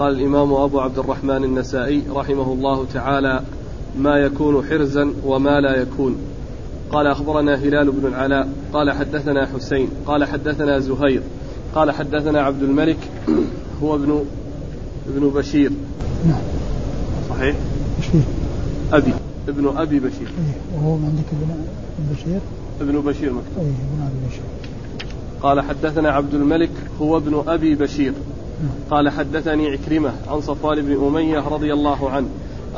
قال الإمام أبو عبد الرحمن النسائي رحمه الله تعالى ما يكون حرزا وما لا يكون. قال أخبرنا هلال بن العلاء. قال حدثنا حسين. قال حدثنا زهير. قال حدثنا عبد الملك هو ابن ابن بشير. نعم صحيح؟ بشير. أبي ابن أبي بشير. إيه وهو عندك ابن بشير؟ ابن بشير مكتوب. إيه ابن أبي بشير. قال حدثنا عبد الملك هو ابن أبي بشير. قال حدثني عكرمة عن صفوان بن أمية رضي الله عنه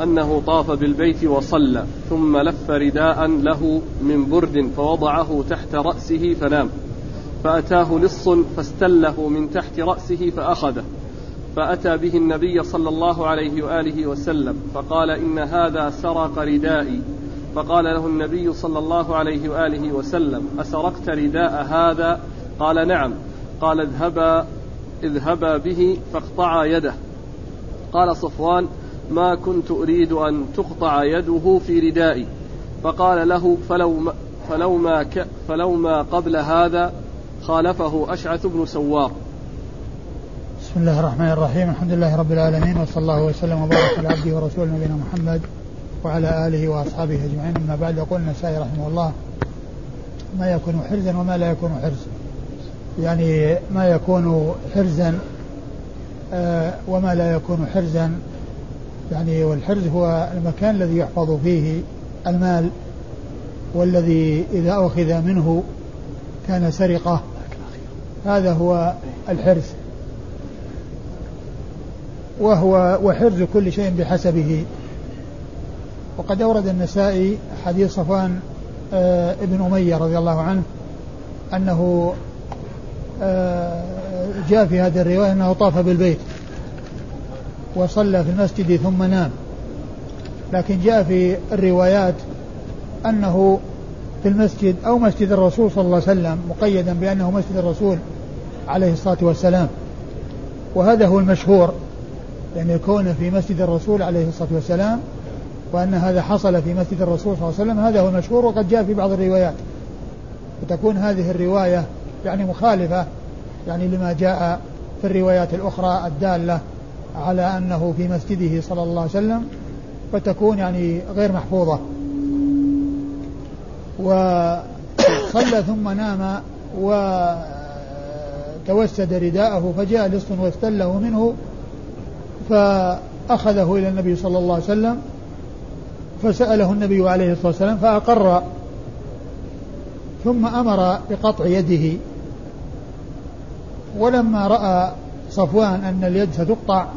أنه طاف بالبيت وصلى ثم لف رداء له من برد فوضعه تحت رأسه فنام. فأتاه لص فاستله من تحت رأسه فأخذه. فأتى به النبي صلى الله عليه وآله وسلم فقال إن هذا سرق ردائي. فقال له النبي صلى الله عليه وآله وسلم أسرقت رداء هذا؟ قال نعم. قال اذهبا اذهبا به فاقطعا يده. قال صفوان ما كنت أريد أن تقطع يده في ردائي. فقال له فلو ما فلو ما, ك فلو ما قبل هذا خالفه أشعث بن سوار. بسم الله الرحمن الرحيم. الحمد لله رب العالمين وصلى الله وسلم وبارك على عبده ورسوله نبينا محمد وعلى آله وأصحابه أجمعين. أما بعد يقول النسائي رحمه الله ما يكون حرزا وما لا يكون حرزا. يعني ما يكون حرزا آه وما لا يكون حرزا. يعني والحرز هو المكان الذي يحفظ فيه المال والذي إذا أخذ منه كان سرقة. هذا هو الحرز. وهو وحرز كل شيء بحسبه. وقد أورد النسائي حديث صفوان آه ابن أمية رضي الله عنه أنه جاء في هذه الرواية أنه طاف بالبيت وصلى في المسجد ثم نام. لكن جاء في الروايات أنه في المسجد أو مسجد الرسول صلى الله عليه وسلم مقيدا بأنه مسجد الرسول عليه الصلاة والسلام. وهذا هو المشهور لأن يعني يكون في مسجد الرسول عليه الصلاة والسلام وأن هذا حصل في مسجد الرسول صلى الله عليه وسلم هذا هو المشهور وقد جاء في بعض الروايات. وتكون هذه الرواية يعني مخالفة يعني لما جاء في الروايات الأخرى الدالة على أنه في مسجده صلى الله عليه وسلم فتكون يعني غير محفوظة. وصلى ثم نام وتوسد رداءه فجاء لص واستله منه فأخذه إلى النبي صلى الله عليه وسلم فسأله النبي عليه الصلاة والسلام فأقر ثم أمر بقطع يده ولما رأى صفوان أن اليد ستقطع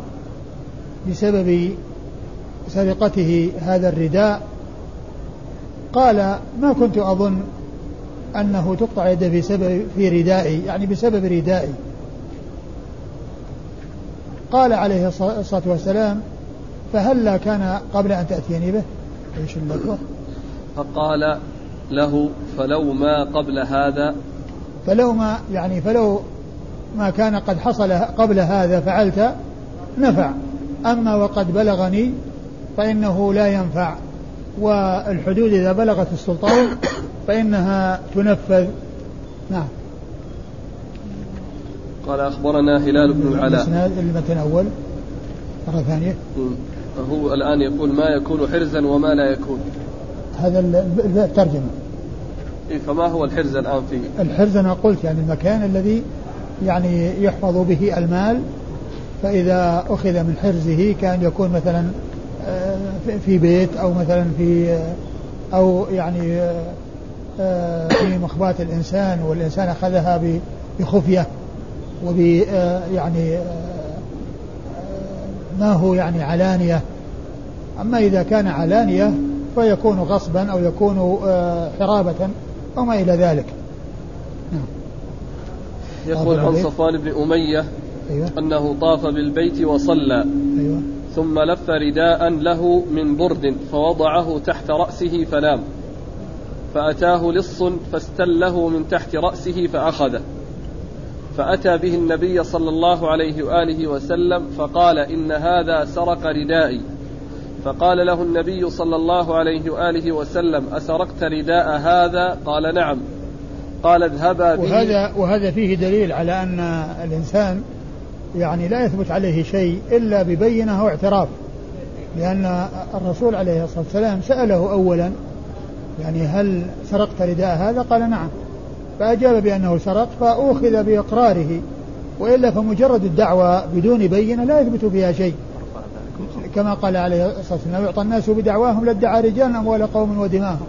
بسبب سرقته هذا الرداء قال ما كنت أظن أنه تقطع يده في سبب في ردائي يعني بسبب ردائي. قال عليه الصلاة والسلام فهلا كان قبل أن تأتيني به؟ إيش اللفظة فقال له فلو ما قبل هذا. فلو ما يعني فلو ما كان قد حصل قبل هذا فعلت نفع. أما وقد بلغني فإنه لا ينفع. والحدود إذا بلغت السلطان فإنها تنفذ. نعم. قال أخبرنا هلال بن العلاء. المتن أول مرة ثانية. هو الآن يقول ما يكون حرزا وما لا يكون. هذا الترجمة. إيه فما هو الحرز الآن فيه؟ الحرز أنا قلت يعني المكان الذي يعني يحفظ به المال فإذا أخذ من حرزه كان يكون مثلا آه، في بيت أو مثلا في أو يعني آه، في مخبأة الإنسان والإنسان أخذها بخفية وب آه، يعني ما هو يعني علانية. أما إذا كان علانية فيكون غصبا أو يكون حرابة أو ما إلى ذلك. يقول عن صفوان بن أمية أيوة. أنه طاف بالبيت وصلى. أيوة. ثم لف رداء له من برد فوضعه تحت رأسه فنام. فأتاه لص فاستله من تحت رأسه فأخذه. فأتى به النبي صلى الله عليه وآله وسلم فقال إن هذا سرق ردائي. فقال له النبي صلى الله عليه وآله وسلم أسرقت رداء هذا؟ قال نعم. قال اذهبا به. وهذا وهذا فيه دليل على أن الإنسان يعني لا يثبت عليه شيء إلا ببينة أو اعتراف. لأن الرسول عليه الصلاة والسلام سأله أولا يعني هل سرقت رداء هذا؟ قال نعم. فأجاب بأنه سرق فأخذ بإقراره. وإلا فمجرد الدعوة بدون بينة لا يثبت فيها شيء. كما قال عليه الصلاة والسلام يعطى الناس بدعواهم لادعى رجال أموال قوم ودماهم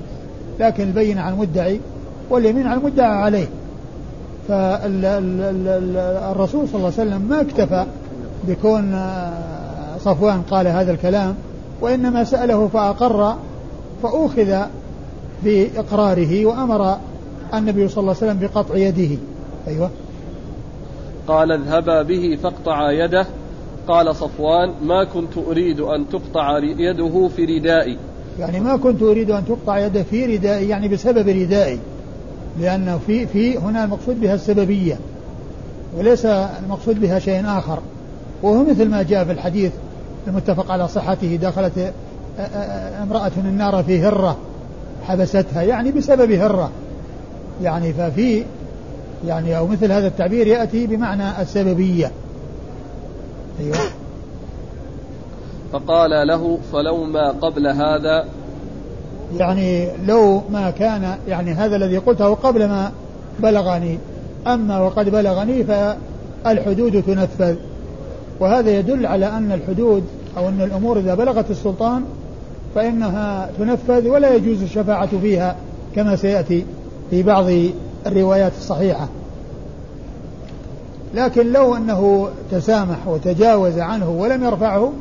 لكن البينة على المدعي واليمين على المدعى عليه. فالرسول صلى الله عليه وسلم ما اكتفى بكون صفوان قال هذا الكلام وإنما سأله فأقر فأوخذ بإقراره وأمر النبي صلى الله عليه وسلم بقطع يده. أيوة. قال اذهبا به فاقطعا يده. قال صفوان ما كنت أريد أن تقطع يده في ردائي. يعني ما كنت أريد أن تقطع يده في ردائي يعني بسبب ردائي. لأنه في في هنا المقصود بها السببية وليس المقصود بها شيء آخر. وهو مثل ما جاء في الحديث المتفق على صحته دخلت امرأة النار في هرة حبستها يعني بسبب هرة. يعني ففي يعني أو مثل هذا التعبير يأتي بمعنى السببية. أيوة. فقال له فلو ما قبل هذا يعني لو ما كان يعني هذا الذي قلته قبل ما بلغني. أما وقد بلغني فالحدود تنفذ. وهذا يدل على أن الحدود أو أن الأمور إذا بلغت السلطان فإنها تنفذ ولا يجوز الشفاعة فيها كما سيأتي في بعض الروايات الصحيحة. لكن لو أنه تسامح وتجاوز عنه ولم يرفعه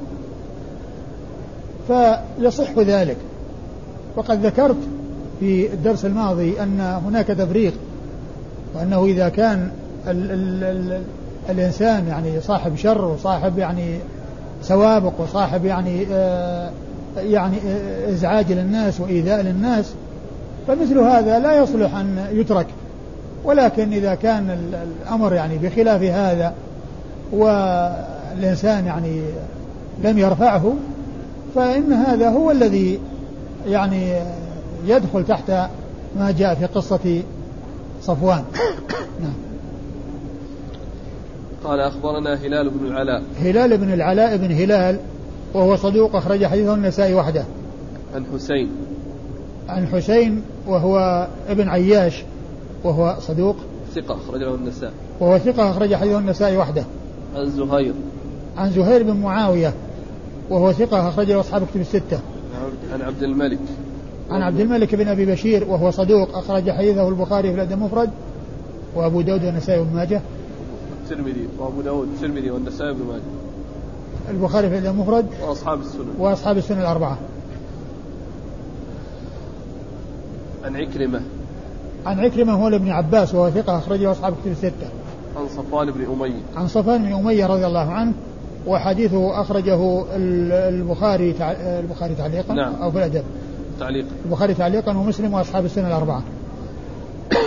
فيصح ذلك. وقد ذكرت في الدرس الماضي أن هناك تفريق وأنه إذا كان ال ال ال الإنسان يعني صاحب شر وصاحب يعني سوابق وصاحب يعني آه يعني آه إزعاج للناس وإيذاء للناس فمثل هذا لا يصلح أن يترك. ولكن إذا كان الأمر يعني بخلاف هذا والإنسان يعني لم يرفعه فإن هذا هو الذي يعني يدخل تحت ما جاء في قصة صفوان. نعم. قال أخبرنا هلال بن العلاء. هلال بن العلاء بن هلال وهو صدوق أخرج حديثه النسائي وحده. عن حسين. عن حسين وهو ابن عياش وهو صدوق. ثقة أخرج له النسائي وهو ثقة أخرج حديثه النسائي وحده. عن زهير. عن زهير بن معاوية وهو ثقة أخرج له أصحاب كتب الستة. عن عبد الملك. عن عبد الملك بن أبي بشير وهو صدوق أخرج حديثه البخاري في الأدب المفرد وأبو داود والنسائي وابن ماجه. الترمذي وأبو داود الترمذي والنسائي وابن ماجه. البخاري في الأدب المفرد وأصحاب السنن. وأصحاب السنن الأربعة. عن عكرمة. عن عكرمة هو ابن عباس وهو ثقة أخرجه أصحاب كتب الستة. عن صفوان بن أمية. عن صفوان بن أمية رضي الله عنه وحديثه أخرجه البخاري البخاري تعليقا نعم. أو في الأدب. تعليق البخاري تعليقا ومسلم وأصحاب السنة الأربعة.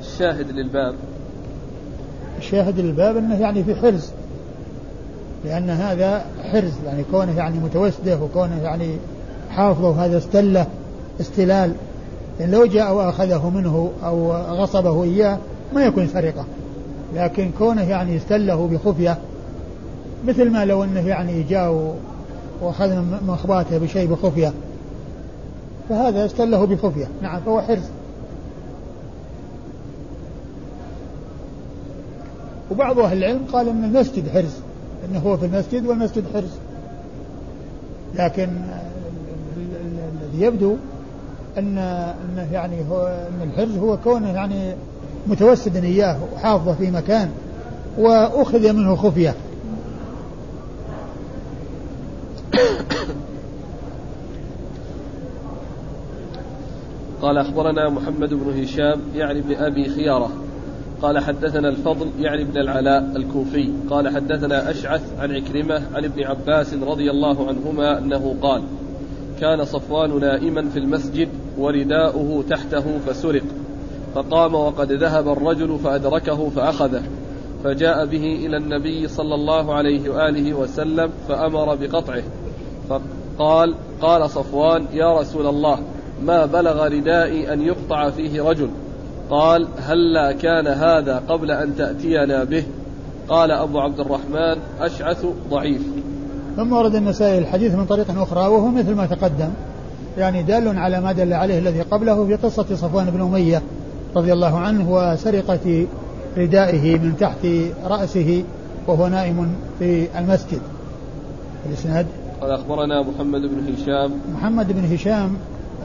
الشاهد للباب. الشاهد للباب أنه يعني في حرز. لأن هذا حرز يعني كونه يعني متوسده وكونه يعني حافظه هذا استله استلال. لأن لو جاء وأخذه منه أو غصبه إياه ما يكون سرقة. لكن كونه يعني استله بخفية مثل ما لو أنه يعني جاء وأخذ من مخباته بشيء بخفية فهذا استله بخفية. نعم فهو حرز وبعض أهل العلم قال أن المسجد حرز أنه هو في المسجد والمسجد حرز لكن الذي يبدو أن أنه يعني هو أن الحرز هو كونه يعني متوسدا إياه وحافظه في مكان وأخذ منه خفية. قال أخبرنا محمد بن هشام يعني ابن أبي خيارة. قال حدثنا الفضل يعني ابن العلاء الكوفي. قال حدثنا أشعث عن عكرمة عن ابن عباس رضي الله عنهما أنه قال كان صفوان نائما في المسجد ورداؤه تحته فسرق. فقام وقد ذهب الرجل فأدركه فأخذه فجاء به إلى النبي صلى الله عليه وآله وسلم فأمر بقطعه فقال قال صفوان يا رسول الله ما بلغ ردائي أن يقطع فيه رجل؟ قال هلا هل كان هذا قبل أن تأتينا به؟ قال أبو عبد الرحمن أشعث ضعيف. ثم ورد النسائي الحديث من طريق أخرى وهو مثل ما تقدم يعني دال على ما دل عليه الذي قبله في قصة صفوان بن أمية رضي الله عنه وسرقة ردائه من تحت رأسه وهو نائم في المسجد. الإسناد؟ قال أخبرنا محمد بن هشام. محمد بن هشام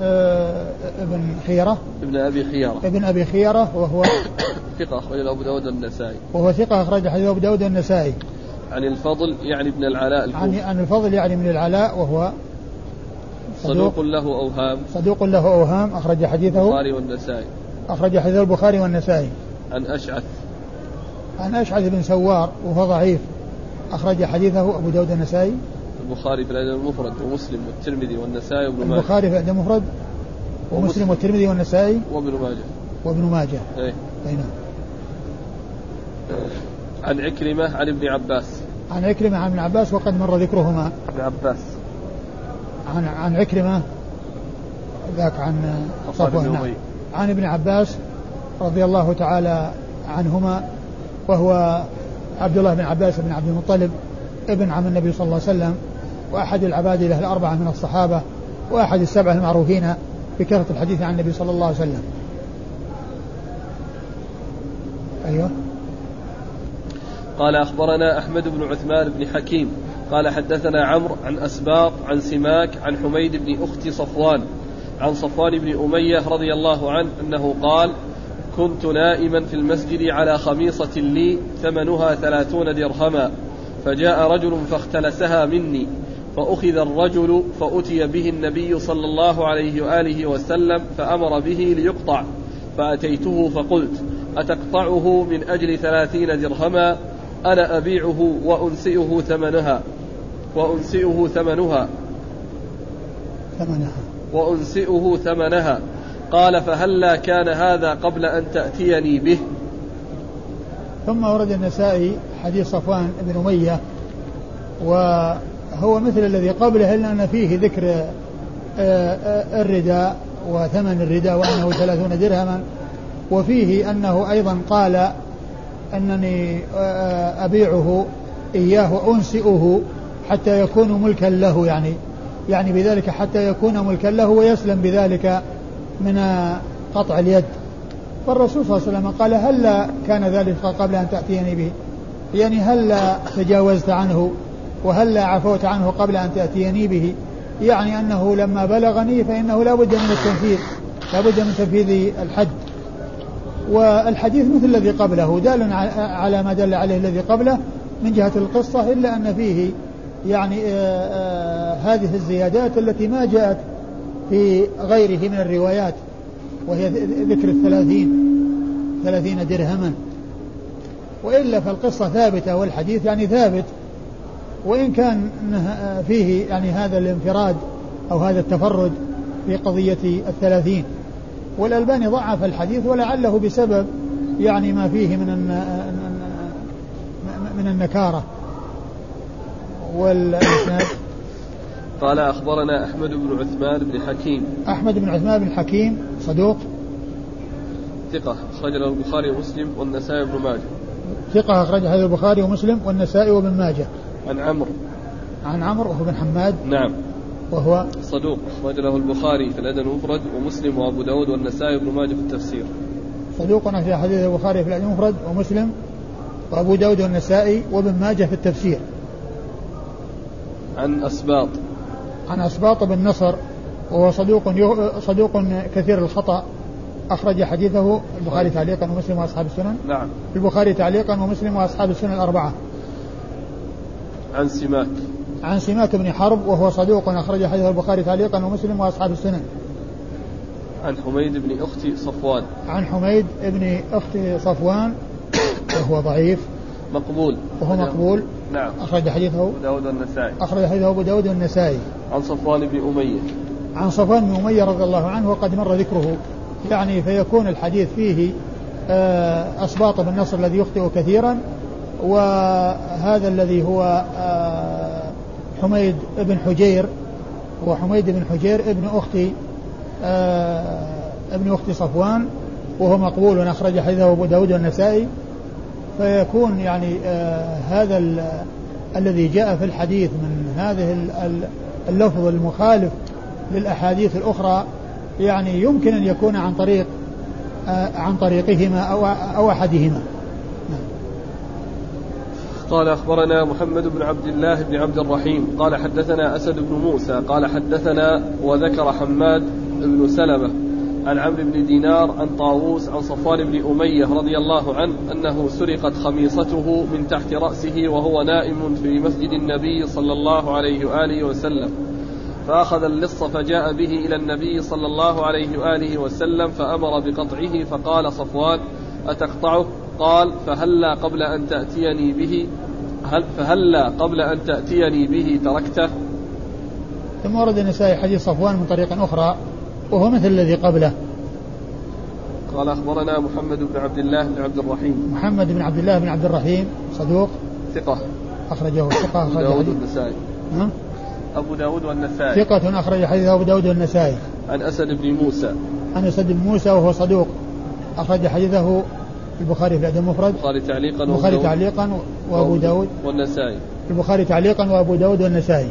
آه ابن خيرة. ابن أبي خيرة. ابن أبي خيرة وهو ثقة أخرج أبو داود النسائي. وهو ثقة أخرج حديث أبو داود النسائي. عن الفضل يعني ابن العلاء الكوفي. عن, عن الفضل يعني من العلاء وهو صدوق, صدوق. له أوهام. صدوق له أوهام أخرج حديثه. البخاري والنسائي. أخرج حديث البخاري والنسائي. عن أشعث. عن أشعث بن سوار وهو ضعيف. أخرج حديثه أبو داود النسائي البخاري في الأدب المفرد ومسلم والترمذي والنسائي وابن ماجه. البخاري في الأدب المفرد ومسلم والترمذي والنسائي. وابن ماجه. وابن ماجه. اي اي نعم. عن عكرمة عن ابن عباس. عن عكرمة عن ابن عباس وقد مر ذكرهما. ابن عباس. عن عن عكرمة ذاك عن صفوان نعم. عن ابن عباس رضي الله تعالى عنهما وهو عبد الله بن عباس بن عبد المطلب ابن عم النبي صلى الله عليه وسلم وأحد العبادلة الأربعة من الصحابة وأحد السبعة المعروفين بكثرة الحديث عن النبي صلى الله عليه وسلم. أيوه. قال أخبرنا أحمد بن عثمان بن حكيم قال حدثنا عمرو عن أسباط عن سماك عن حميد بن أخت صفوان عن صفوان بن أمية رضي الله عنه أنه قال كنت نائما في المسجد على خميصة لي ثمنها ثلاثون درهما فجاء رجل فاختلسها مني فأخذ الرجل فأتي به النبي صلى الله عليه وآله وسلم فأمر به ليقطع فأتيته فقلت أتقطعه من أجل ثلاثين درهما؟ أنا أبيعه وأنسئه ثمنها وأنسئه ثمنها. ثمنها. وأنسئه ثمنها. قال فهلا كان هذا قبل أن تأتيني به؟ ثم ورد النسائي حديث صفوان بن أمية وهو مثل الذي قبله إلا أن فيه ذكر آه، آه، الرداء وثمن الرداء وأنه ثلاثون درهما وفيه أنه أيضا قال أنني آه، أبيعه إياه أنسئه حتى يكون ملكا له يعني. يعني بذلك حتى يكون ملكا له ويسلم بذلك من قطع اليد. فالرسول صلى الله عليه وسلم قال هلا كان ذلك قبل أن تأتيني به؟ يعني هلا تجاوزت عنه وهلا عفوت عنه قبل أن تأتيني به؟ يعني أنه لما بلغني فإنه لا بد من التنفيذ لا بد من تنفيذ الحد. والحديث مثل الذي قبله دال على ما دل عليه الذي قبله من جهة القصة إلا أن فيه يعني آآ آآ هذه الزيادات التي ما جاءت في غيره من الروايات وهي ذكر الثلاثين ثلاثين درهما. وإلا فالقصة ثابتة والحديث يعني ثابت. وإن كان فيه يعني هذا الانفراد أو هذا التفرد في قضية الثلاثين. والألباني ضعف الحديث ولعله بسبب يعني ما فيه من من النكارة. والإسناد. قال أخبرنا أحمد بن عثمان بن حكيم. أحمد بن عثمان بن حكيم صدوق. ثقة أخرج له البخاري ومسلم والنسائي بن ماجه. ثقة أخرج هذا البخاري ومسلم والنسائي وابن ماجه. عن عمرو. عن عمرو وهو بن حماد. نعم. وهو صدوق أخرج له البخاري في الأدب المفرد ومسلم وأبو داود والنسائي بن ماجه في التفسير. صدوق أخرج حديث البخاري في الأدب المفرد ومسلم وأبو داود والنسائي وابن ماجه في التفسير. عن أسباط. عن أسباط بن نصر وهو صدوق صدوق كثير الخطأ. أخرج حديثه البخاري تعليقا ومسلم وأصحاب السنن. نعم. البخاري تعليقا ومسلم وأصحاب السنن الأربعة. عن سماك. عن سماك بن حرب وهو صدوق أخرج حديث البخاري تعليقا ومسلم وأصحاب السنن. عن حميد بن أخت صفوان. عن حميد بن أخت صفوان وهو ضعيف. مقبول. وهو مقبول. نعم. أخرج حديثه أبو داود والنسائي. أخرج حديثه أبو داود والنسائي. عن صفوان بن أمية. عن صفوان بن أمية رضي الله عنه وقد مر ذكره. يعني فيكون الحديث فيه آه، أسباط بن نصر الذي يخطئ كثيرا وهذا الذي هو آه، حميد بن حجير هو حميد بن حجير ابن أخت آه، ابن أخت صفوان وهو مقبول. أخرج حديثه أبو داود والنسائي. فيكون يعني آه هذا الذي جاء في الحديث من هذه اللفظ المخالف للأحاديث الأخرى يعني يمكن أن يكون عن طريق آه عن طريقهما أو أو أحدهما. قال أخبرنا محمد بن عبد الله بن عبد الرحيم قال حدثنا أسد بن موسى قال حدثنا وذكر حماد بن سلمة عن عمرو بن دينار عن طاووس عن صفوان بن أمية رضي الله عنه أنه سرقت خميصته من تحت رأسه وهو نائم في مسجد النبي صلى الله عليه وآله وسلم. فأخذ اللص فجاء به إلى النبي صلى الله عليه وآله وسلم فأمر بقطعه فقال صفوان أتقطعه قال فهلا قبل أن تأتيني به هل فهلا قبل أن تأتيني به تركته. ثم ورد النسائي حديث صفوان من طريق أخرى وهو مثل الذي قبله. قال أخبرنا محمد بن عبد الله بن عبد الرحيم. محمد بن عبد الله بن عبد الرحيم صدوق. ثقة. أخرجه ثقة أخرج داود والنسائي. أبو داود والنسائي. ثقة أخرج حديث أبو داود والنسائي. عن أسد بن موسى. عن أسد بن موسى وهو صدوق. أخرج حديثه البخاري في الأدب المفرد. البخاري تعليقا البخاري تعليقا وأبو داود والنسائي. البخاري تعليقا وأبو داود والنسائي.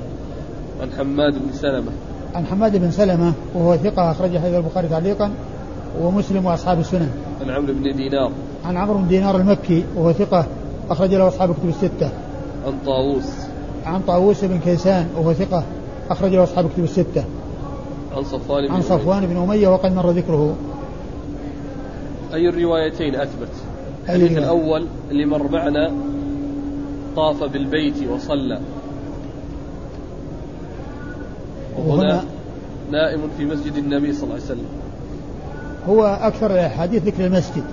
عن حماد بن سلمة. عن حماد بن سلمة وهو ثقة أخرج حديث البخاري تعليقا ومسلم وأصحاب السنن. عن عمرو بن دينار. عن عمرو بن دينار المكي وهو ثقة أخرج له أصحاب كتب الستة. عن طاووس. عن طاووس بن كيسان وهو ثقة أخرج له أصحاب كتب الستة. عن صفوان بن عن صفوان بن أمية وقد مر ذكره. أي الروايتين أثبت؟ الحديث الأول اللي مر معنا طاف بالبيت وصلى. وهنا نائم في مسجد النبي صلى الله عليه وسلم. هو أكثر الأحاديث ذكر المسجد.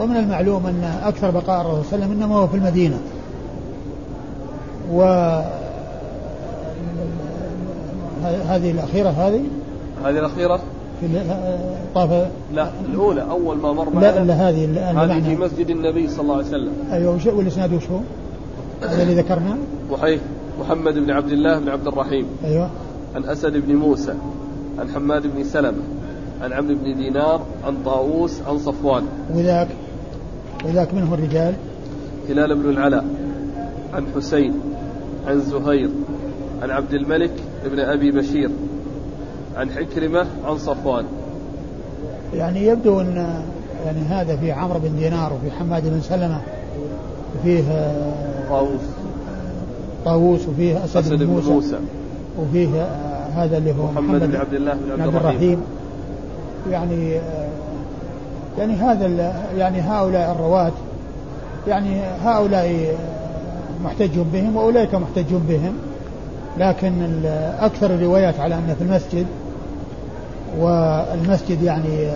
ومن المعلوم أن أكثر بقاء الرسول صلى الله عليه وسلم إنما هو في المدينة. و هذه الأخيرة هذه؟ هذه الأخيرة؟ في طاف لا الأولى أول ما مر لا لا هذه هذه في مسجد النبي صلى الله عليه وسلم. أيوه وش والإسناد وش هو؟ هذا اللي ذكرناه؟ وحيه محمد بن عبد الله بن عبد الرحيم. أيوه. عن أسد بن موسى عن حماد بن سلمة عن عمرو بن دينار عن طاووس عن صفوان. وذاك وذاك منه الرجال؟ هلال بن العلاء عن حسين عن زهير عن عبد الملك بن أبي بشير عن حكرمة عن صفوان. يعني يبدو أن يعني هذا في عمرو بن دينار وفي حماد بن سلمة وفيه طاووس. طاووس وفيه أسد, أسد بن موسى, موسى. وفيه هذا اللي هو محمد, محمد بن عبد الله بن عبد الرحيم. يعني يعني هذا يعني هؤلاء الرواة يعني هؤلاء محتج بهم وأولئك محتج بهم. لكن أكثر الروايات على أن في المسجد والمسجد يعني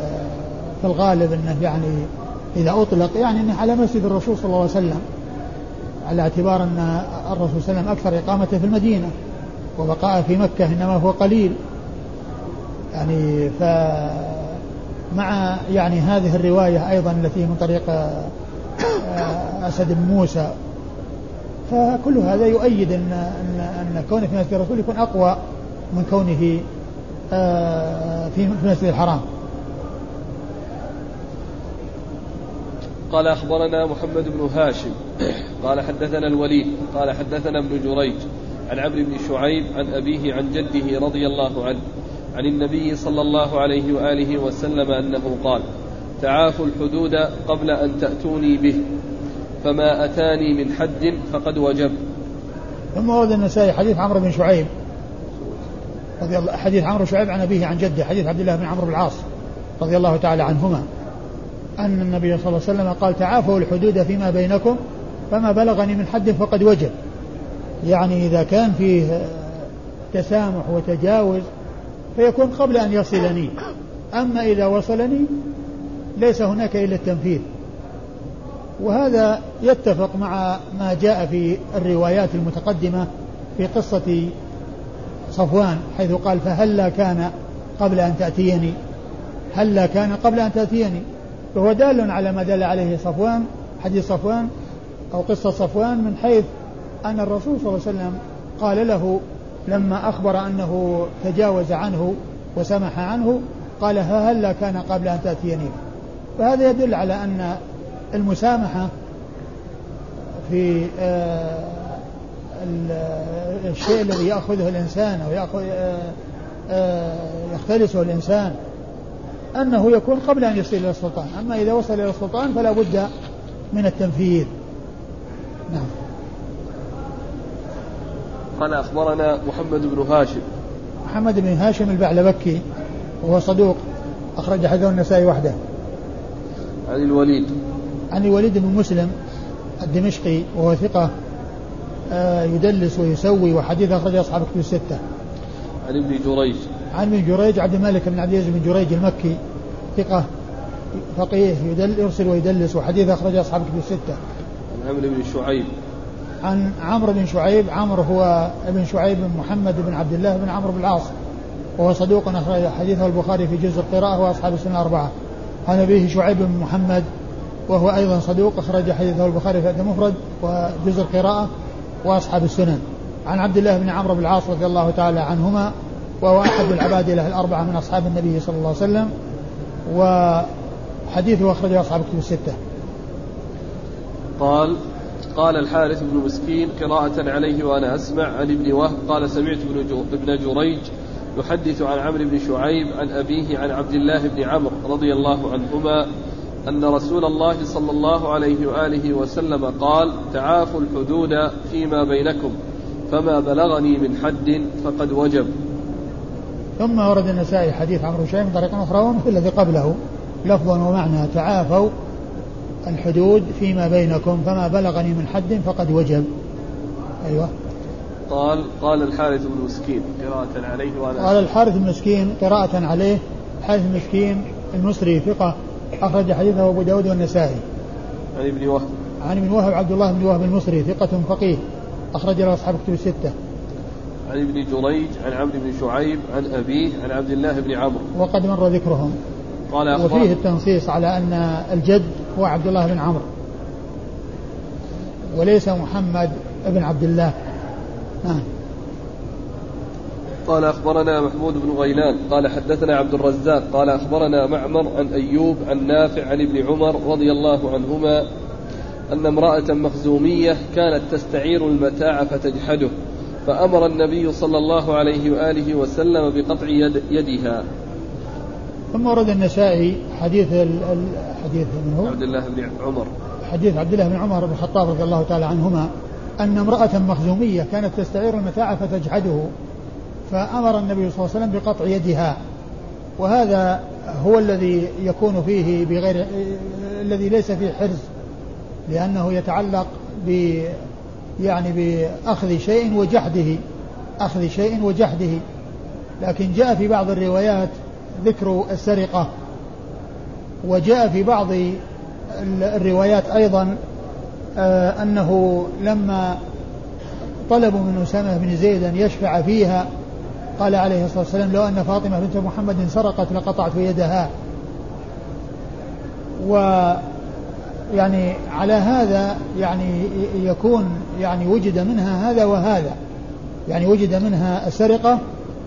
في الغالب أنه يعني إذا أطلق يعني إنه على مسجد الرسول صلى الله عليه وسلم على اعتبار أن الرسول صلى الله عليه وسلم أكثر اقامته في المدينة. وبقاء في مكة إنما هو قليل يعني ف مع يعني هذه الرواية أيضا التي من طريق آه، أسد بن موسى فكل هذا يؤيد أن أن أن كونه في مسجد الرسول يكون أقوى من كونه آه، في المسجد الحرام. قال أخبرنا محمد بن هاشم قال حدثنا الوليد قال حدثنا ابن جريج عن عمرو بن شعيب عن أبيه عن جده رضي الله عنه عن النبي صلى الله عليه وآله وسلم أنه قال تعافوا الحدود قبل أن تأتوني به فما أتاني من حد فقد وجب. ثم ورد النسائي حديث عمرو بن شعيب رضي الله حديث عمرو شعيب عن أبيه عن جده حديث عبد الله بن عمرو بن العاص رضي الله تعالى عنهما أن النبي صلى الله عليه وسلم قال تعافوا الحدود فيما بينكم فما بلغني من حد فقد وجب. يعني إذا كان فيه تسامح وتجاوز فيكون قبل أن يصلني. أما إذا وصلني ليس هناك إلا التنفيذ. وهذا يتفق مع ما جاء في الروايات المتقدمة في قصة صفوان حيث قال فهلا كان قبل أن تأتيني. هلا كان قبل أن تأتيني. فهو دال على ما دل عليه صفوان حديث صفوان أو قصة صفوان من حيث أن الرسول صلى الله عليه وسلم قال له لما أخبر أنه تجاوز عنه وسمح عنه قال هلا كان قبل أن تأتيني؟ فهذا يدل على أن المسامحة في آه، الشيء الذي يأخذه الإنسان أو يأخذ آه، آه، يختلسه الإنسان أنه يكون قبل أن يصل إلى السلطان. أما إذا وصل إلى السلطان فلا بد من التنفيذ. نعم. قال أخبرنا محمد بن هاشم محمد بن هاشم البعلبكي وهو صدوق أخرج حديثه النسائي وحده عن الوليد عن الوليد بن مسلم الدمشقي وهو ثقة آه، يدلس ويسوي وحديث أخرجه أصحاب كتب الستة. عن ابن جريج. عن ابن جريج عبد الملك بن عبد العزيز بن جريج المكي ثقة فقيه يدل يرسل ويدلس وحديث أخرجه أصحاب كتب الستة. عن عمرو بن شعيب. عن عمرو بن شعيب. عمرو هو ابن شعيب بن محمد بن عبد الله بن عمرو بن العاص وهو صدوق أخرج حديثه البخاري في جزء القراءة وأصحاب السنة الأربعة. عن أبيه شعيب بن محمد وهو أيضا صدوق أخرج حديثه البخاري في المفرد وجزء القراءة وأصحاب السنن عن عبد الله بن عمرو بن العاص رضي الله تعالى عنهما وهو أحد العبادلة الأربعة من أصحاب النبي صلى الله عليه وسلم وحديثه أخرجه أصحاب الكتب الستة. قال قال الحارث بن مسكين قراءة عليه وأنا أسمع عن ابن وهب قال سمعت ابن جريج يحدث عن عمرو بن شعيب عن أبيه عن عبد الله بن عمرو رضي الله عنهما أن رسول الله صلى الله عليه وآله وسلم قال تعافوا الحدود فيما بينكم فما بلغني من حد فقد وجب. ثم ورد النسائي حديث عمرو شيء من طريق أخرى ومثل الذي قبله لفظا ومعنى تعافوا الحدود فيما بينكم فما بلغني من حد فقد وجب. أيوة. قال قال الحارث بن مسكين قراءة عليه وأنا قال الحارث بن مسكين قراءة عليه. الحارث بن مسكين المصري ثقة أخرج حديثه أبو داود والنسائي. عن ابن وهب. عن ابن وهب عبد الله بن وهب المصري ثقة فقيه أخرج له أصحاب كتب الستة. عن ابن جريج عن عمرو بن شعيب عن أبيه عن عبد الله بن عمرو. وقد مر ذكرهم. قال أخبر وفيه التنصيص على أن الجد هو عبد الله بن عمرو. وليس محمد بن عبد الله. نعم قال أخبرنا محمود بن غيلان. قال حدثنا عبد الرزاق. قال أخبرنا معمر عن أيوب عن نافع عن ابن عمر رضي الله عنهما أن امرأة مخزومية كانت تستعير المتاع فتجحده فأمر النبي صلى الله عليه وآله وسلم بقطع يد يدها. ثم ورد النسائي حديث الحديث من هو؟ عبد الله بن عمر. حديث عبد الله بن عمر بن الخطاب رضي الله تعالى عنهما أن امرأة مخزومية كانت تستعير المتاع فتجحده فأمر النبي صلى الله عليه وسلم بقطع يدها. وهذا هو الذي يكون فيه بغير الذي ليس فيه حرز لأنه يتعلق ب يعني بأخذ شيء وجحده أخذ شيء وجحده. لكن جاء في بعض الروايات ذكر السرقة. وجاء في بعض الروايات أيضا آه، أنه لما طلبوا من أسامة بن زيد أن يشفع فيها قال عليه الصلاة والسلام لو أن فاطمة بنت محمد سرقت لقطعت يدها. و يعني على هذا يعني يكون يعني وجد منها هذا وهذا. يعني وجد منها السرقة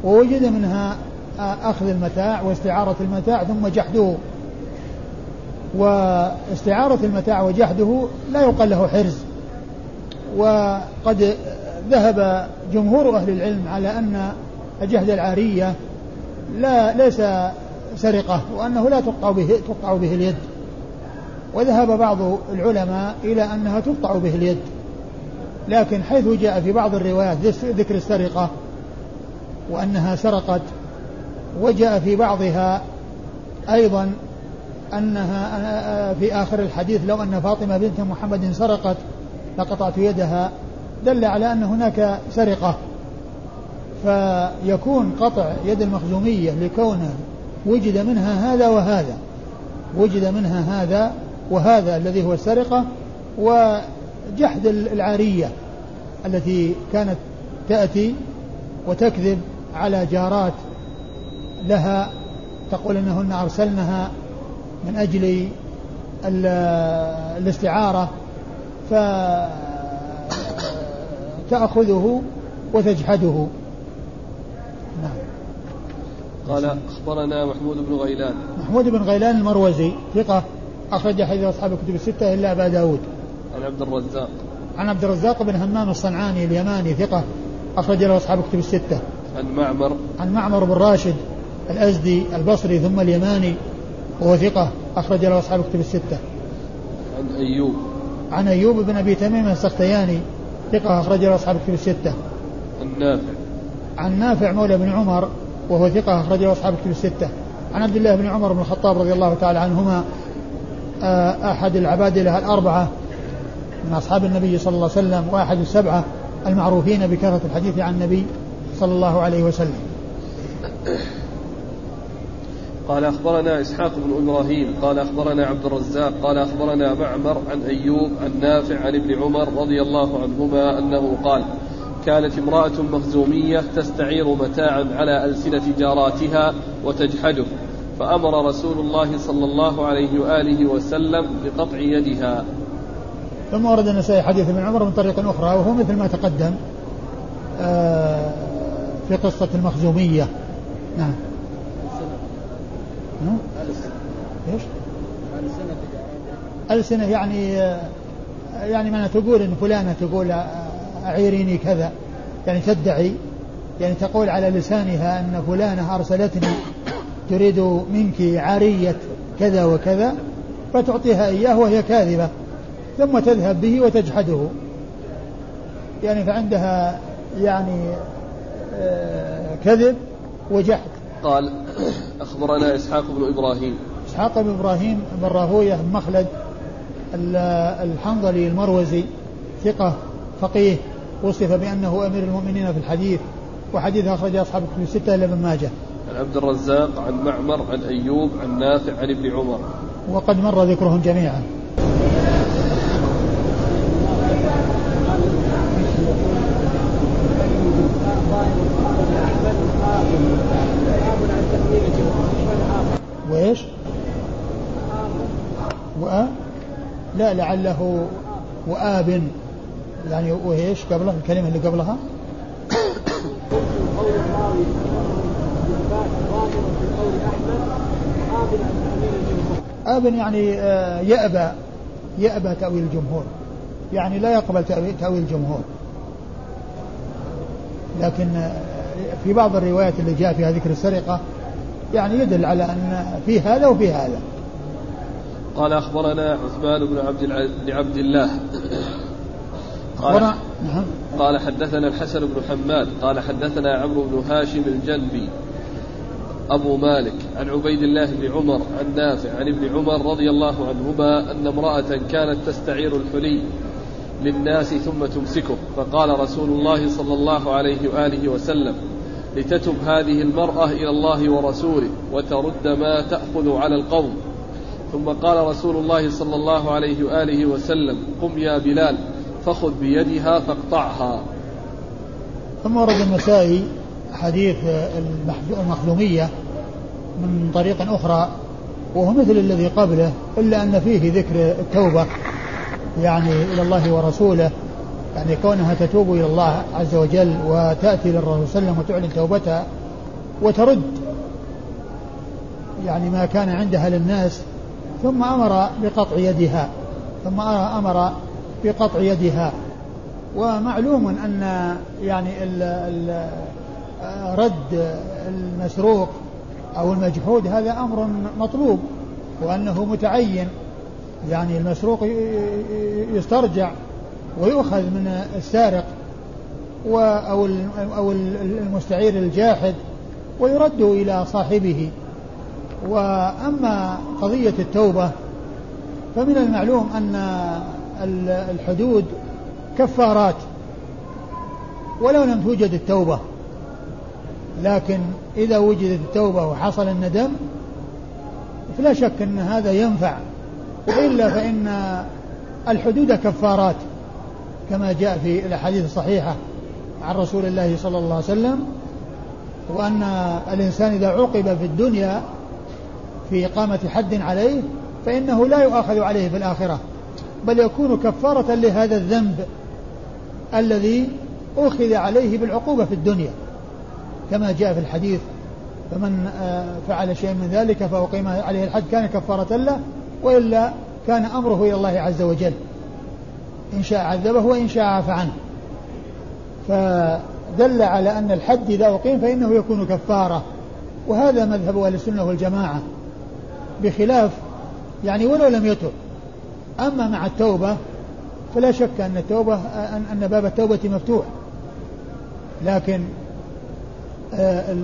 ووجد منها أخذ المتاع واستعارة المتاع ثم جحده. واستعارة المتاع وجحده لا يقال له حرز. وقد ذهب جمهور أهل العلم على أن جهد العارية لا ليس سرقة وأنه لا تقطع به تقطع به اليد. وذهب بعض العلماء إلى أنها تقطع به اليد. لكن حيث جاء في بعض الروايات ذكر السرقة وأنها سرقت وجاء في بعضها أيضا أنها في آخر الحديث لو أن فاطمة بنت محمد سرقت لقطعت يدها دل على أن هناك سرقة. فيكون قطع يد المخزومية لكونه وجد منها هذا وهذا وجد منها هذا وهذا الذي هو السرقة وجحد العارية التي كانت تأتي وتكذب على جارات لها تقول إنهن أرسلنها من أجل الاستعارة فتأخذه وتجحده. نعم. قال أخبرنا محمود بن غيلان. محمود بن غيلان المروزي ثقة أخرج حديث أصحاب الكتب الستة إلا أبا داود. عن عبد الرزاق. عن عبد الرزاق بن همام الصنعاني اليماني ثقة أخرج له أصحاب الكتب الستة. عن معمر. عن معمر بن راشد. الأزدي البصري ثم اليماني وهو ثقة أخرج له أصحاب الكتب الستة. عن أيوب. عن أيوب بن أبي تميم السختياني ثقة أخرج له أصحاب الكتب الستة. عن نافع. عن نافع مولى بن عمر وهو ثقة أخرج له أصحاب الكتب الستة. عن عبد الله بن عمر بن الخطاب رضي الله تعالى عنهما آه، أحد العبادلة الأربعة من أصحاب النبي صلى الله عليه وسلم وأحد السبعة المعروفين بكثرة الحديث عن النبي صلى الله عليه وسلم. قال أخبرنا إسحاق بن إبراهيم قال أخبرنا عبد الرزاق قال أخبرنا معمر عن أيوب عن نافع عن ابن عمر رضي الله عنهما أنه قال كانت امرأة مخزومية تستعير متاعا على ألسنة جاراتها وتجحده فأمر رسول الله صلى الله عليه وآله وسلم بقطع يدها. ثم ورد النسائي حديث ابن عمر من طريق أخرى وهو مثل ما تقدم آه، في قصة المخزومية. نعم. إيش؟ ألسنة يعني يعني ما تقول إن فلانة تقول أعيريني كذا يعني تدعي يعني تقول على لسانها أن فلانة أرسلتني تريد منك عارية كذا وكذا فتعطيها إياه وهي كاذبة ثم تذهب به وتجحده. يعني فعندها يعني آه، كذب وجحد. قال أخبرنا إسحاق بن إبراهيم إسحاق بن إبراهيم بن راهوية بن مخلد الحنظلي المروزي ثقة فقيه وصف بأنه أمير المؤمنين في الحديث وحديث أخرج أصحاب الكتب الستة إلا ابن ماجه. عن عبد الرزاق عن معمر عن أيوب عن نافع عن ابن عمر. وقد مر ذكرهم جميعا. وإيش؟ وآ لا لعله وآب يعني وإيش قبله؟ الكلمة اللي قبلها. آب يعني آه، يأبى يأبى تأويل الجمهور. يعني لا يقبل تأويل الجمهور. لكن آه، في بعض الروايات اللي جاء فيها ذكر السرقة يعني يدل على أن في هذا وفي هذا. قال أخبرنا عثمان بن عبد بن عبد الله. قال نعم. قال حدثنا الحسن بن حماد قال حدثنا عمرو بن هاشم الجنبي أبو مالك عن عبيد الله بن عمر عن نافع عن ابن عمر رضي الله عنهما أن امرأة كانت تستعير الحلي للناس ثم تمسكه. فقال رسول الله صلى الله عليه وآله وسلم لتتب هذه المرأة إلى الله ورسوله وترد ما تأخذ على القوم. ثم قال رسول الله صلى الله عليه وآله وسلم قم يا بلال فخذ بيدها فاقطعها. ثم ورد النسائي حديث المخزومية من طريق أخرى وهو مثل الذي قبله إلا أن فيه ذكر التوبة يعني إلى الله ورسوله يعني كونها تتوب إلى الله عز وجل وتأتي للرسول صلى الله عليه وسلم وتعلن توبتها وترد يعني ما كان عندها للناس ثم أمر بقطع يدها. ثم أمر بقطع يدها. ومعلوم أن يعني ال ال رد المسروق أو المجحود هذا أمر مطلوب وأنه متعين. يعني المسروق يسترجع ويؤخذ من السارق أو المستعير الجاحد ويرد إلى صاحبه. وأما قضية التوبة فمن المعلوم أن الحدود كفارات ولو لم توجد التوبة. لكن إذا وجدت التوبة وحصل الندم فلا شك أن هذا ينفع. وإلا فإن الحدود كفارات كما جاء في الأحاديث الصحيحة عن رسول الله صلى الله عليه وسلم وأن الإنسان إذا عوقب في الدنيا في إقامة حد عليه فإنه لا يؤاخذ عليه في الآخرة بل يكون كفارة لهذا الذنب الذي أخذ عليه بالعقوبة في الدنيا. كما جاء في الحديث فمن آه، فعل شيئا من ذلك فأقيم عليه الحد كان كفارة له وإلا كان أمره إلى الله عز وجل. إن شاء عذبه وإن شاء عفى عنه. فدل على أن الحد إذا أقيم فإنه يكون كفارة. وهذا مذهب أهل السنة والجماعة. بخلاف يعني ولو لم يتب. أما مع التوبة فلا شك أن التوبة أن باب التوبة مفتوح. لكن آه،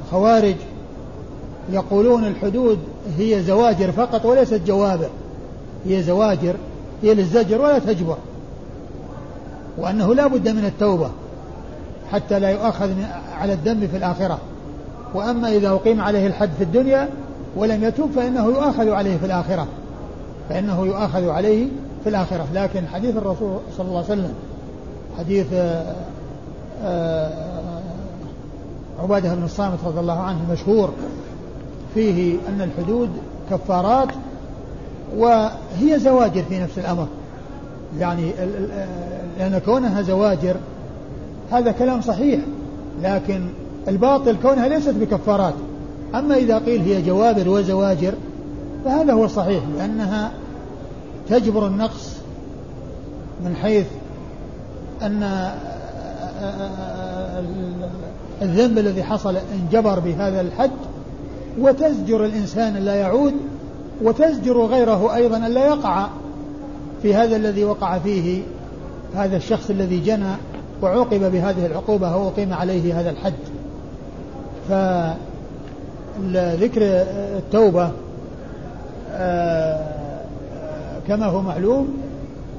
الخوارج يقولون الحدود هي زواجر فقط وليست جوابر. هي زواجر هي للزجر ولا تجبر. وأنه لا بد من التوبة حتى لا يؤاخذ على الذنب في الآخرة. وأما إذا أقيم عليه الحد في الدنيا ولم يتوب فإنه يؤاخذ عليه في الآخرة. فإنه يؤاخذ عليه في الآخرة. لكن حديث الرسول صلى الله عليه وسلم حديث آه، آه، عبادة بن الصامت رضي الله عنه المشهور فيه أن الحدود كفارات وهي زواجر في نفس الأمر. يعني لأن كونها زواجر هذا كلام صحيح لكن الباطل كونها ليست بكفارات. أما إذا قيل هي جوابر وزواجر فهذا هو الصحيح لأنها تجبر النقص من حيث أن الذنب الذي حصل انجبر بهذا الحد وتزجر الإنسان لا يعود وتزجر غيره أيضا أن لا يقع في هذا الذي وقع فيه هذا الشخص الذي جنى وعوقب بهذه العقوبة وأقيم عليه هذا الحد. فذكر التوبة آه، كما هو معلوم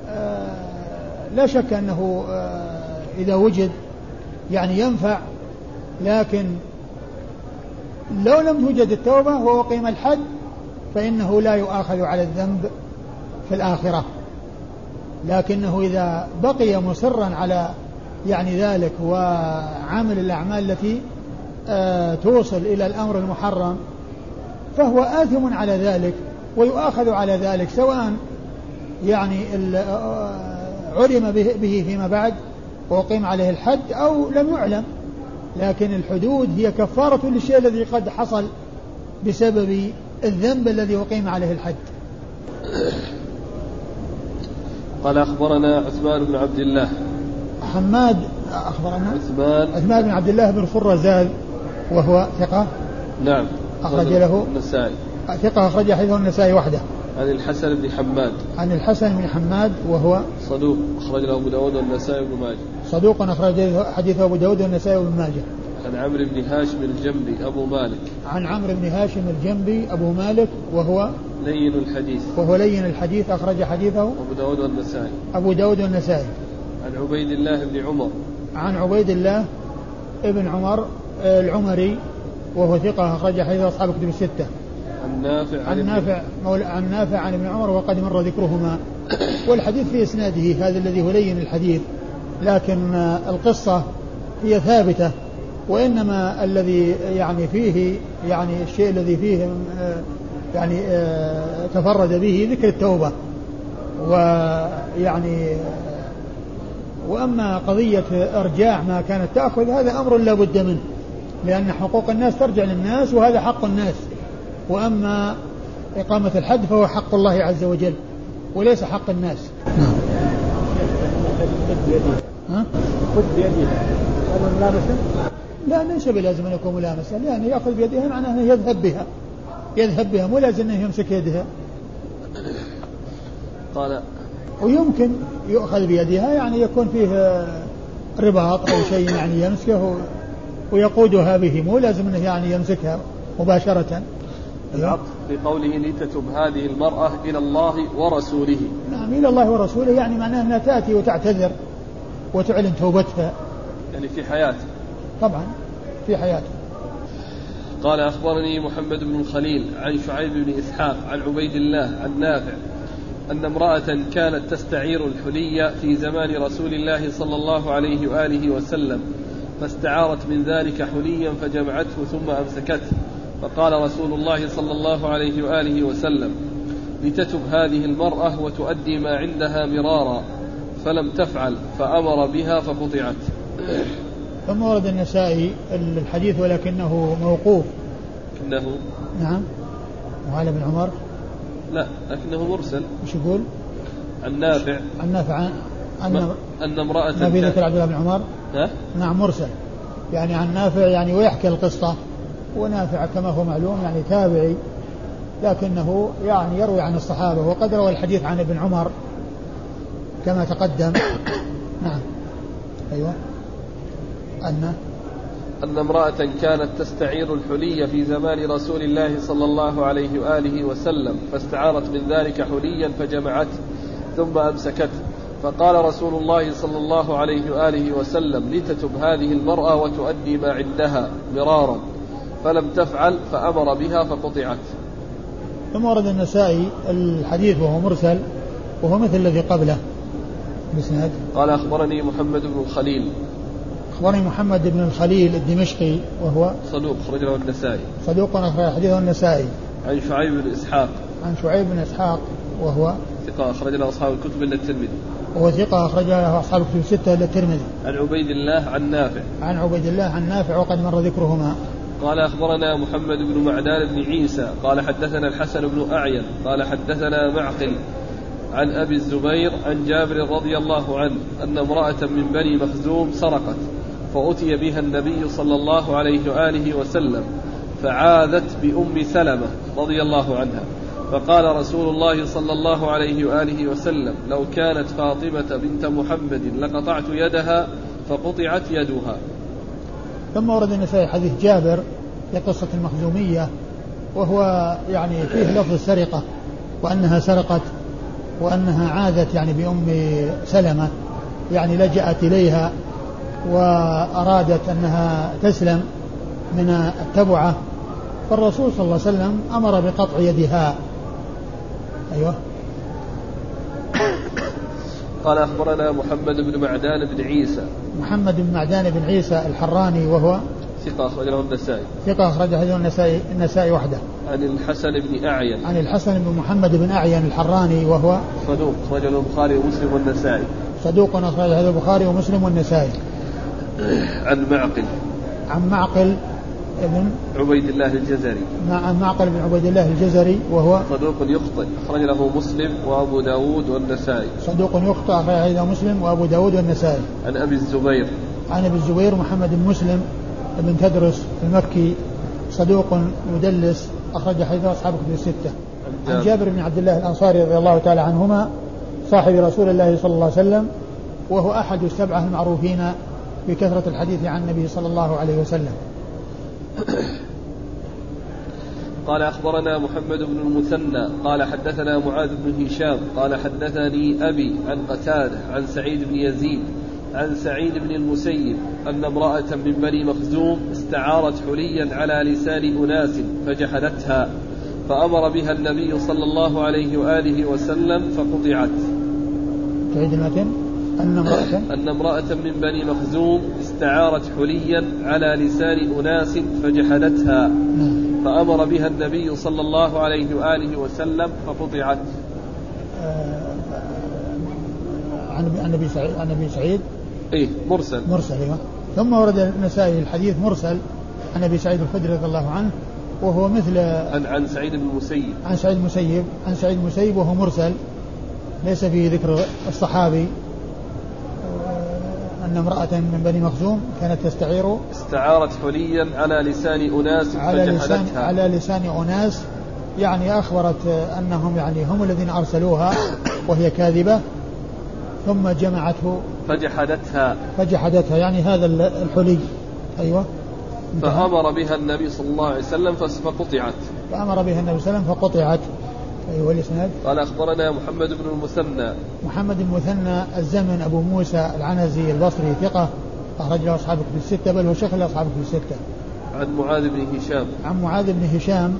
آه، لا شك أنه آه، إذا وجد يعني ينفع لكن لو لم توجد التوبة وأقيم الحد فإنه لا يؤاخذ على الذنب في الآخرة. لكنه إذا بقي مصرا على يعني ذلك وعمل الأعمال التي آه توصل إلى الأمر المحرم فهو آثم على ذلك ويؤاخذ على ذلك سواء يعني آه، علم به فيما بعد وأقيم عليه الحد أو لم يعلم. لكن الحدود هي كفارة للشيء الذي قد حصل بسبب الذنب الذي أقيم عليه الحد. قال أخبرنا عثمان بن عبد الله. حماد أخبرنا؟ عثمان. عثمان بن عبد الله بن خرزاد وهو ثقة نعم. أخرج له النسائي. ثقة أخرج حديثه النسائي وحده. عن الحسن بن حماد. عن الحسن بن حماد وهو صدوق. أخرج له أبو داود والنسائي وابن ماجه. صدوق أخرج حديثه أبو داود والنسائي وابن ماجه. عن عمرو بن هاشم الجنبي أبو مالك. عن عمرو بن هاشم الجنبي أبو مالك وهو لين الحديث. وهو لين الحديث أخرج حديثه أبو داود والنسائي. أبو داود والنسائي. عن عبيد الله بن عمر. عن عبيد الله ابن عمر العمري وهو ثقة أخرج حديث أصحاب كتب الستة. عن نافع عن نافع مولى عن نافع عن ابن عمر وقد مر ذكرهما. والحديث في إسناده هذا الذي هو لين الحديث لكن القصة هي ثابتة وإنما الذي يعني فيه يعني الشيء الذي فيه يعني تفرد به ذكر التوبة. ويعني وأما قضية إرجاع ما كانت تأخذ هذا أمر لا بد منه. لأن حقوق الناس ترجع للناس وهذا حق الناس. وأما إقامة الحد فهو حق الله عز وجل وليس حق الناس. نعم. ها؟ خذ هذا ملامسة؟ لا ليس بلازم أن يكون ملامسة لأنه يأخذ بيدها معناه أنه يذهب بها. يذهب بها مو لازم أنه يمسك يدها. قال ويمكن يؤخذ بيدها يعني يكون فيه رباط أو شيء يعني يمسكه. ويقودها به مو لازم أنه يعني يمسكها مباشرة. العطف في قوله لتتب هذه المرأة إلى الله ورسوله. نعم إلى الله ورسوله يعني معناه أنها تأتي وتعتذر وتعلن توبتها. يعني في حياته طبعا في حياته قال أخبرني محمد بن الخليل عن شعيب بن إسحاق عن عبيد الله عن نافع أن امرأة كانت تستعير الحلي في زمان رسول الله صلى الله عليه وآله وسلم فاستعارت من ذلك حليا فجمعته ثم أمسكته. فقال رسول الله صلى الله عليه وآله وسلم لتتب هذه المرأة وتؤدي ما عندها مرارا. فلم تفعل فأمر بها فقطعت. ثم ورد النسائي الحديث ولكنه موقوف. إنه نعم. وعلى ابن عمر؟ لا لكنه مرسل. وش يقول؟ عن نافع. عن نافع عن أن امرأة ما في ذكر عبد الله بن عمر؟ ها؟ نعم مرسل. يعني عن نافع يعني ويحكي القصة. ونافع كما هو معلوم يعني تابعي. لكنه يعني يروي عن الصحابة. وقد روى الحديث عن ابن عمر كما تقدم. نعم. أيوة. أن أن امرأة كانت تستعير الحلي في زمان رسول الله صلى الله عليه وآله وسلم فاستعارت من ذلك حليا فجمعته ثم أمسكته. فقال رسول الله صلى الله عليه وآله وسلم لتتب هذه المرأة وتؤدي ما عندها مرارا. فلم تفعل فأمر بها فقطعت. ثم ورد النسائي الحديث وهو مرسل وهو مثل الذي قبله بسند قال أخبرني محمد بن الخليل. أخبرني محمد بن الخليل الدمشقي وهو صدوق خرج له النسائي. صدوق أخرج حديثه النسائي. عن شعيب بن إسحاق. عن شعيب بن إسحاق وهو ثقة أخرج له أصحاب الكتب إلا الترمذي. وهو ثقة أخرج له أصحاب الكتب الستة إلا الترمذي. عن عبيد الله عن نافع. عن عبيد الله عن نافع وقد مر ذكرهما. قال أخبرنا محمد بن معدان بن عيسى قال حدثنا الحسن بن أعين قال حدثنا معقل عن أبي الزبير عن جابر رضي الله عنه أن امرأة من بني مخزوم سرقت فأتي بها النبي صلى الله عليه وآله وسلم فعاذت بأم سلمة رضي الله عنها. فقال رسول الله صلى الله عليه وآله وسلم لو كانت فاطمة بنت محمد لقطعت يدها فقطعت يدها. ثم ورد النسائي حديث جابر في قصة المخزومية وهو يعني فيه لفظ السرقة وأنها سرقت وأنها عادت يعني بأم سلمة يعني لجأت إليها وأرادت أنها تسلم من التبعة. فالرسول صلى الله عليه وسلم أمر بقطع يدها. أيوه. قال أخبرنا محمد بن معدان بن عيسى. محمد بن معدان بن عيسى الحراني وهو ثقة أخرج له النسائي. ثقة أخرج له النسائي النسائي وحده. عن الحسن بن أعين. عن الحسن بن محمد بن أعين الحراني وهو صدوق أخرج له البخاري ومسلم والنسائي. صدوق أخرج له البخاري ومسلم والنسائي. عن معقل. عن معقل ابن عبيد الله الجزري. عن معقل بن عبيد الله الجزري وهو صدوق يخطئ أخرج له مسلم وأبو داود والنسائي. صدوق يخطئ أخرج له مسلم وأبو داود والنسائي. عن أبي الزبير. عن أبي الزبير محمد بن مسلم بن تدرس المكي صدوق يدلس أخرج حديث أصحاب كتب الستة. عن جابر بن عبد الله الأنصاري رضي الله تعالى عنهما صاحب رسول الله صلى الله عليه وسلم وهو أحد السبعة المعروفين بكثرة الحديث عن النبي صلى الله عليه وسلم. قال أخبرنا محمد بن المثنى قال حدثنا معاذ بن هشام قال حدثني أبي عن قتادة عن سعيد بن يزيد عن سعيد بن المسيب أن امرأة من بني مخزوم استعارت حليا على لسان أناس فجحدتها فأمر بها النبي صلى الله عليه وآله وسلم فقطعت. تعيد المتن أن امرأة أن امرأة من بني مخزوم استعارت حليا على لسان أناس فجحدتها نعم. فأمر بها النبي صلى الله عليه وآله وسلم فقطعت. آه، عن عن أبي سعيد عن أبي سعيد؟ إيه مرسل. مرسل أيوه. ثم ورد النسائي الحديث مرسل عن أبي سعيد الخدري رضي الله عنه وهو مثل عن عن سعيد بن المسيب. عن سعيد المسيب عن سعيد المسيب وهو مرسل ليس فيه ذكر الصحابي. أن امرأة من بني مخزوم كانت تستعير استعارت حليا على لسان أناس على لسان فجحدتها. على لسان أناس. يعني أخبرت أنهم يعني هم الذين أرسلوها وهي كاذبة. ثم جمعته. فجحدتها. فجحدتها. يعني هذا الحلي. أيوه. فأمر بها النبي صلى الله عليه وسلم فقطعت. فأمر بها النبي صلى الله عليه وسلم فقطعت. أيوه الإسناد قال أخبرنا محمد بن المثنى. محمد المثنى الزمن أبو موسى العنزي البصري ثقة أخرج له أصحاب كتب الستة بل هو شيخ لأصحاب كتب الستة. عن معاذ بن هشام. عن معاذ بن هشام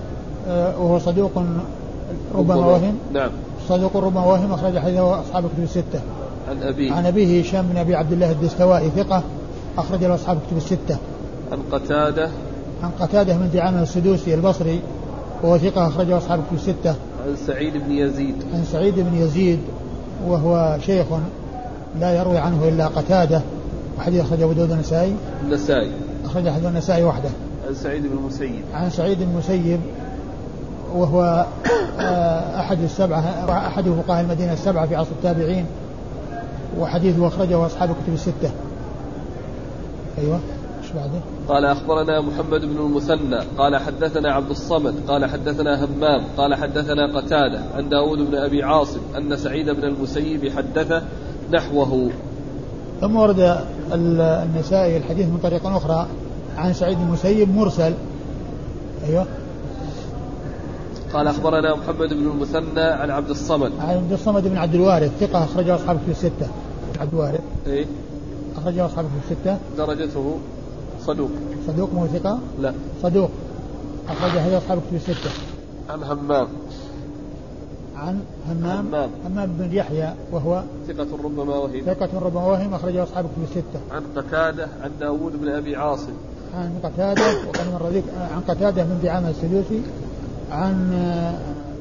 آه، وهو صدوق ربما وهم. نعم. صدوق ربما وهم أخرج حديثه أصحاب كتب الستة. عن أبيه. عن أبيه هشام بن أبي عبد الله الدستوائي ثقة أخرج له أصحاب كتب الستة. عن قتادة. عن قتادة بن دعامة السدوسي البصري وهو ثقة أخرجه أصحاب كتب الستة. عن سعيد بن يزيد. عن سعيد بن يزيد وهو شيخ لا يروي عنه إلا قتادة وحديث أخرجه أبو داود النسائي النسائي. أخرج حديث النسائي وحده. عن سعيد بن المسيب. عن سعيد بن المسيب وهو آه، أحد السبعة أحد فقهاء المدينة السبعة في عصر التابعين وحديثه أخرجه أصحاب الكتب الستة. أيوه. بعده؟ قال أخبرنا محمد بن المثنى قال حدثنا عبد الصمد قال حدثنا همام قال حدثنا قتادة عن داود بن أبي عاصم أن سعيد بن المسيب حدثه نحوه. ثم ورد النسائي الحديث من طريق أخرى عن سعيد المسيب مرسل. أيوه. قال أخبرنا محمد بن المثنى عن عبد الصمد. عن عبد الصمد بن عبد الوارث ثقة أخرجه اصحابه في الستة. عبد الوارث. إيه؟ أخرجه اصحابه في الستة. درجته. صدوق. صدوق مو ثقة؟ لا. صدوق. اخرج هذا اصحابه في الستة. عن همام. عن همام. همام. همام بن يحيى وهو ثقة ربما وهم. ثقة ربما وهم أخرجه أصحاب كتب الستة. عن قتادة عن داوود بن أبي عاصم. عن قتادة وقد مر ذيك عن قتادة بن دعامة السدوسي عن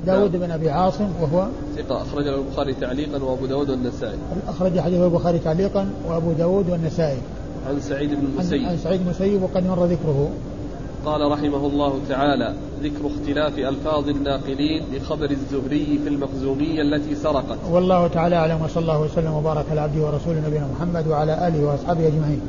داود بن أبي عاصم وهو ثقة. أخرج له البخاري تعليقا وأبو داود والنسائي. أخرج حديث البخاري تعليقا وأبو داود والنسائي. عن سعيد بن المسيب. عن سعيد بن المسيب وقد مر ذكره. قال رحمه الله تعالى ذكر اختلاف ألفاظ الناقلين لخبر الزهري في المخزومية التي سرقت والله تعالى أعلم وصلى الله وسلم وبارك على عبده ورسوله نبينا محمد وعلى آله وأصحابه أجمعين